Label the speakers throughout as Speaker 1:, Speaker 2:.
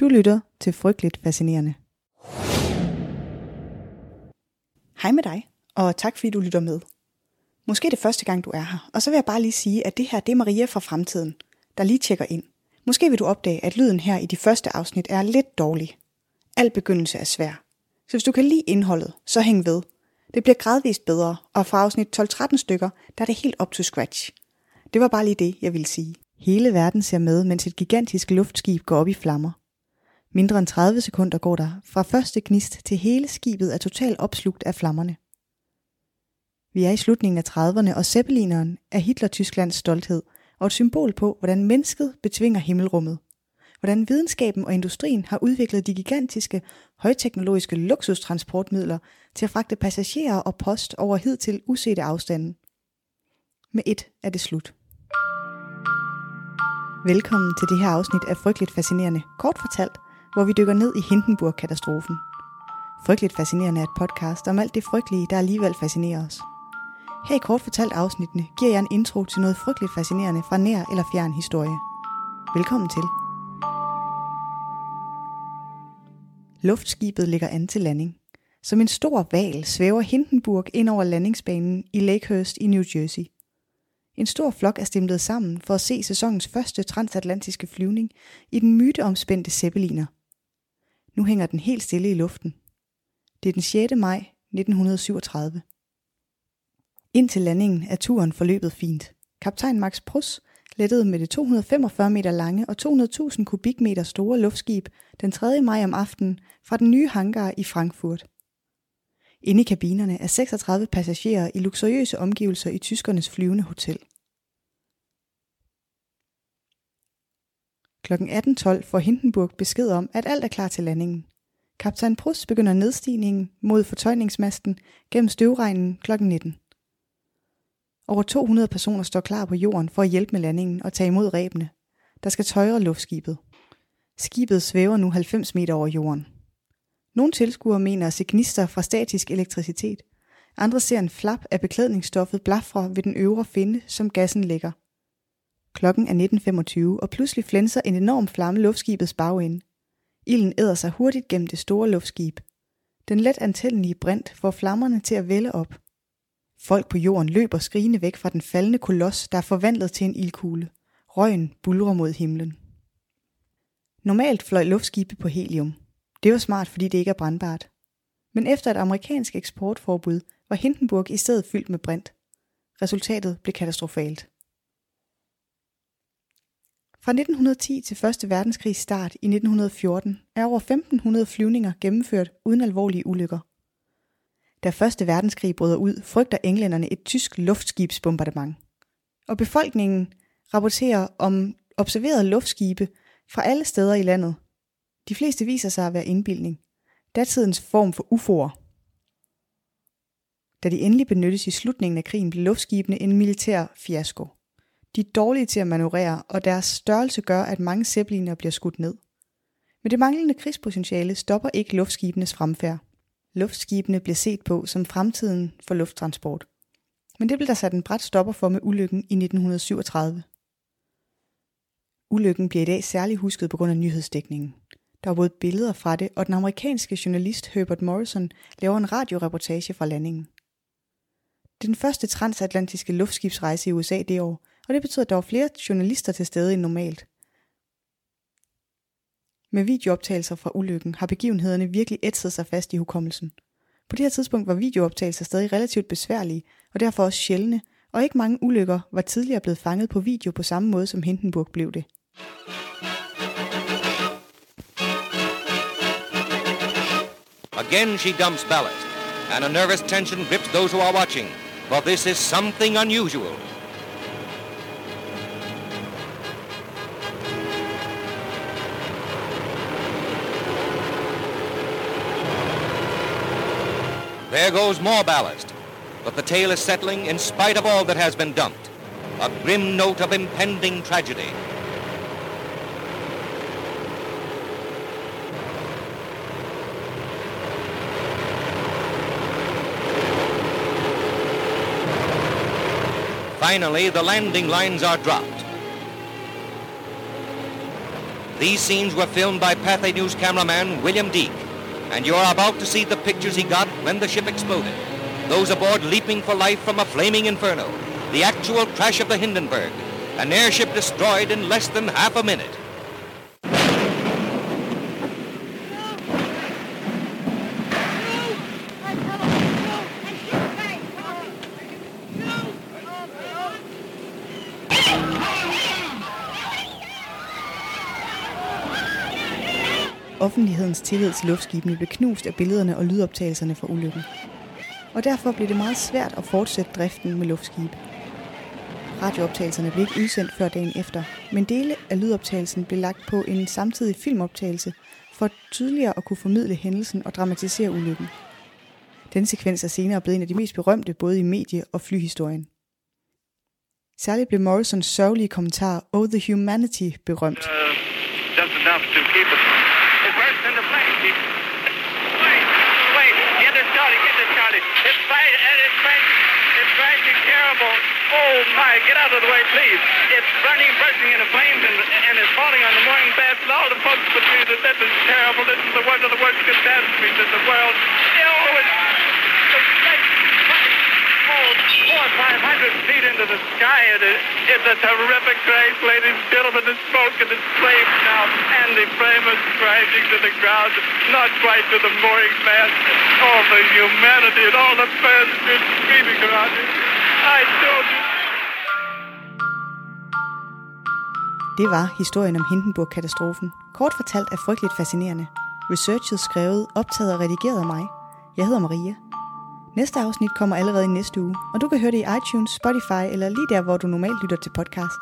Speaker 1: Du lytter til Frygteligt Fascinerende. Hej med dig, og tak fordi du lytter med. Måske er det første gang, du er her, og så vil jeg bare lige sige, at det her det er Maria fra fremtiden, der lige tjekker ind. Måske vil du opdage, at lyden her i de første afsnit er lidt dårlig. Al begyndelse er svær. Så hvis du kan lide indholdet, så hæng ved. Det bliver gradvist bedre, og fra afsnit 12-13 stykker, der er det helt op to scratch. Det var bare lige det, jeg ville sige. Hele verden ser med, mens et gigantisk luftskib går op i flammer. Mindre end 30 sekunder går der fra første gnist til hele skibet er totalt opslugt af flammerne. Vi er i slutningen af 30'erne, og Zeppelineren er Hitler-Tysklands stolthed og et symbol på, hvordan mennesket betvinger himmelrummet. Hvordan videnskaben og industrien har udviklet de gigantiske, højteknologiske luksustransportmidler til at fragte passagerer og post over hidtil usete afstanden. Med et er det slut. Velkommen til det her afsnit af Frygteligt Fascinerende, kort fortalt, hvor vi dykker ned i Hindenburg-katastrofen. Frygteligt Fascinerende er et podcast om alt det frygtelige, der alligevel fascinerer os. Her i kort fortalt afsnittene giver jeg en intro til noget frygteligt fascinerende fra nær eller fjern historie. Velkommen til. Luftskibet ligger an til landing. Som en stor val svæver Hindenburg ind over landingsbanen i Lakehurst i New Jersey. En stor flok er stemlet sammen for at se sæsonens første transatlantiske flyvning i den myteomspændte Zeppeliner. Nu hænger den helt stille i luften. Det er den 6. maj 1937. Indtil landingen er turen forløbet fint. Kaptajn Max Prus lettede med det 245 meter lange og 200.000 kubikmeter store luftskib den 3. maj om aftenen fra den nye hangar i Frankfurt. Inde i kabinerne er 36 passagerer i luksuriøse omgivelser i tyskernes flyvende hotel. Kl. 18.12 får Hindenburg besked om, at alt er klar til landingen. Kaptajn Prus begynder nedstigningen mod fortøjningsmasten gennem støvregnen kl. 19. Over 200 personer står klar på jorden for at hjælpe med landingen og tage imod rebene, der skal tøjre luftskibet. Skibet svæver nu 90 meter over jorden. Nogle tilskuere mener at se gnister fra statisk elektricitet. Andre ser en flap af beklædningsstoffet blafre ved den øvre finde, som gassen ligger. Klokken er 19.25, og pludselig flænser en enorm flamme luftskibets bagende. Ilden æder sig hurtigt gennem det store luftskib. Den let antændelige brint får flammerne til at vælge op. Folk på jorden løber skrigende væk fra den faldende koloss, der er forvandlet til en ildkugle. Røgen bulrer mod himlen. Normalt fløj luftskibe på helium. Det var smart, fordi det ikke er brandbart. Men efter et amerikansk eksportforbud var Hindenburg i stedet fyldt med brint. Resultatet blev katastrofalt. Fra 1910 til 1. verdenskrigs start i 1914 er over 1500 flyvninger gennemført uden alvorlige ulykker. Da 1. verdenskrig bryder ud, frygter englænderne et tysk luftskibsbombardement. Og befolkningen rapporterer om observerede luftskibe fra alle steder i landet. De fleste viser sig at være indbildning. Datidens form for UFO'er. Da de endelig benyttes i slutningen af krigen, blev luftskibene en militær fiasko. De er dårlige til at manøvrere, og deres størrelse gør, at mange zeppeliner bliver skudt ned. Men det manglende krigspotentiale stopper ikke luftskibenes fremfærd. Luftskibene bliver set på som fremtiden for lufttransport. Men det blev der sat en bræt stopper for med ulykken i 1937. Ulykken bliver i dag særligt husket på grund af nyhedsdækningen. Der var både billeder fra det, og den amerikanske journalist Herbert Morrison laver en radioreportage fra landingen. Det er den første transatlantiske luftskibsrejse i USA det år, og det betyder, at der var flere journalister til stede end normalt. Med videooptagelser fra ulykken har begivenhederne virkelig ætset sig fast i hukommelsen. På det her tidspunkt var videooptagelser stadig relativt besværlige, og derfor også sjældne, og ikke mange ulykker var tidligere blevet fanget på video på samme måde som Hindenburg blev det.
Speaker 2: Again she dumps ballast, and a nervous tension grips those who are watching, for this is something unusual. There goes more ballast, but the tail is settling in spite of all that has been dumped. A grim note of impending tragedy. Finally, the landing lines are dropped. These scenes were filmed by Pathé News cameraman William Deek, and you're about to see the pictures he got when the ship exploded. Those aboard leaping for life from a flaming inferno, the actual crash of the Hindenburg, an airship destroyed in less than half a minute.
Speaker 1: Offentlighedens tillid til luftskibene blev knust af billederne og lydoptagelserne fra ulykken. Og derfor blev det meget svært at fortsætte driften med luftskibe. Radiooptagelserne blev ikke udsendt før dagen efter, men dele af lydoptagelsen blev lagt på en samtidig filmoptagelse for tydeligere at kunne formidle hændelsen og dramatisere ulykken. Den sekvens er senere blevet en af de mest berømte både i medie- og flyhistorien. Særligt blev Morrisons sørgelige kommentar Oh the Humanity berømt.
Speaker 3: Uh, just enough to keep it. Oh my, get out of the way, please. It's burning, bursting into flames, and, and it's falling on the mooring mast, and all the folks between us. This is terrible. This is the worst of the worst catastrophes in the world. Oh, it's, it's like, oh, four or five hundred feet into the sky. It is, it's a terrific crash, ladies and gentlemen. The smoke and the flames now, and the flame is crashing to the ground, not quite to the mooring mast. All the humanity and all the passengers screaming around it.
Speaker 1: Det var historien om Hindenburg-katastrofen. Kort fortalt er frygteligt fascinerende. Researchet skrevet, optaget og redigeret af mig. Jeg hedder Maria. Næste afsnit kommer allerede i næste uge, og du kan høre det i iTunes, Spotify eller lige der, hvor du normalt lytter til podcast.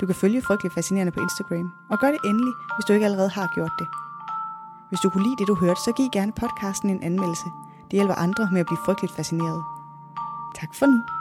Speaker 1: Du kan følge Frygteligt Fascinerende på Instagram, og gør det endelig, hvis du ikke allerede har gjort det. Hvis du kunne lide det, du hørte, så giv gerne podcasten en anmeldelse. Det hjælper andre med at blive frygteligt fascineret. Tak for nu.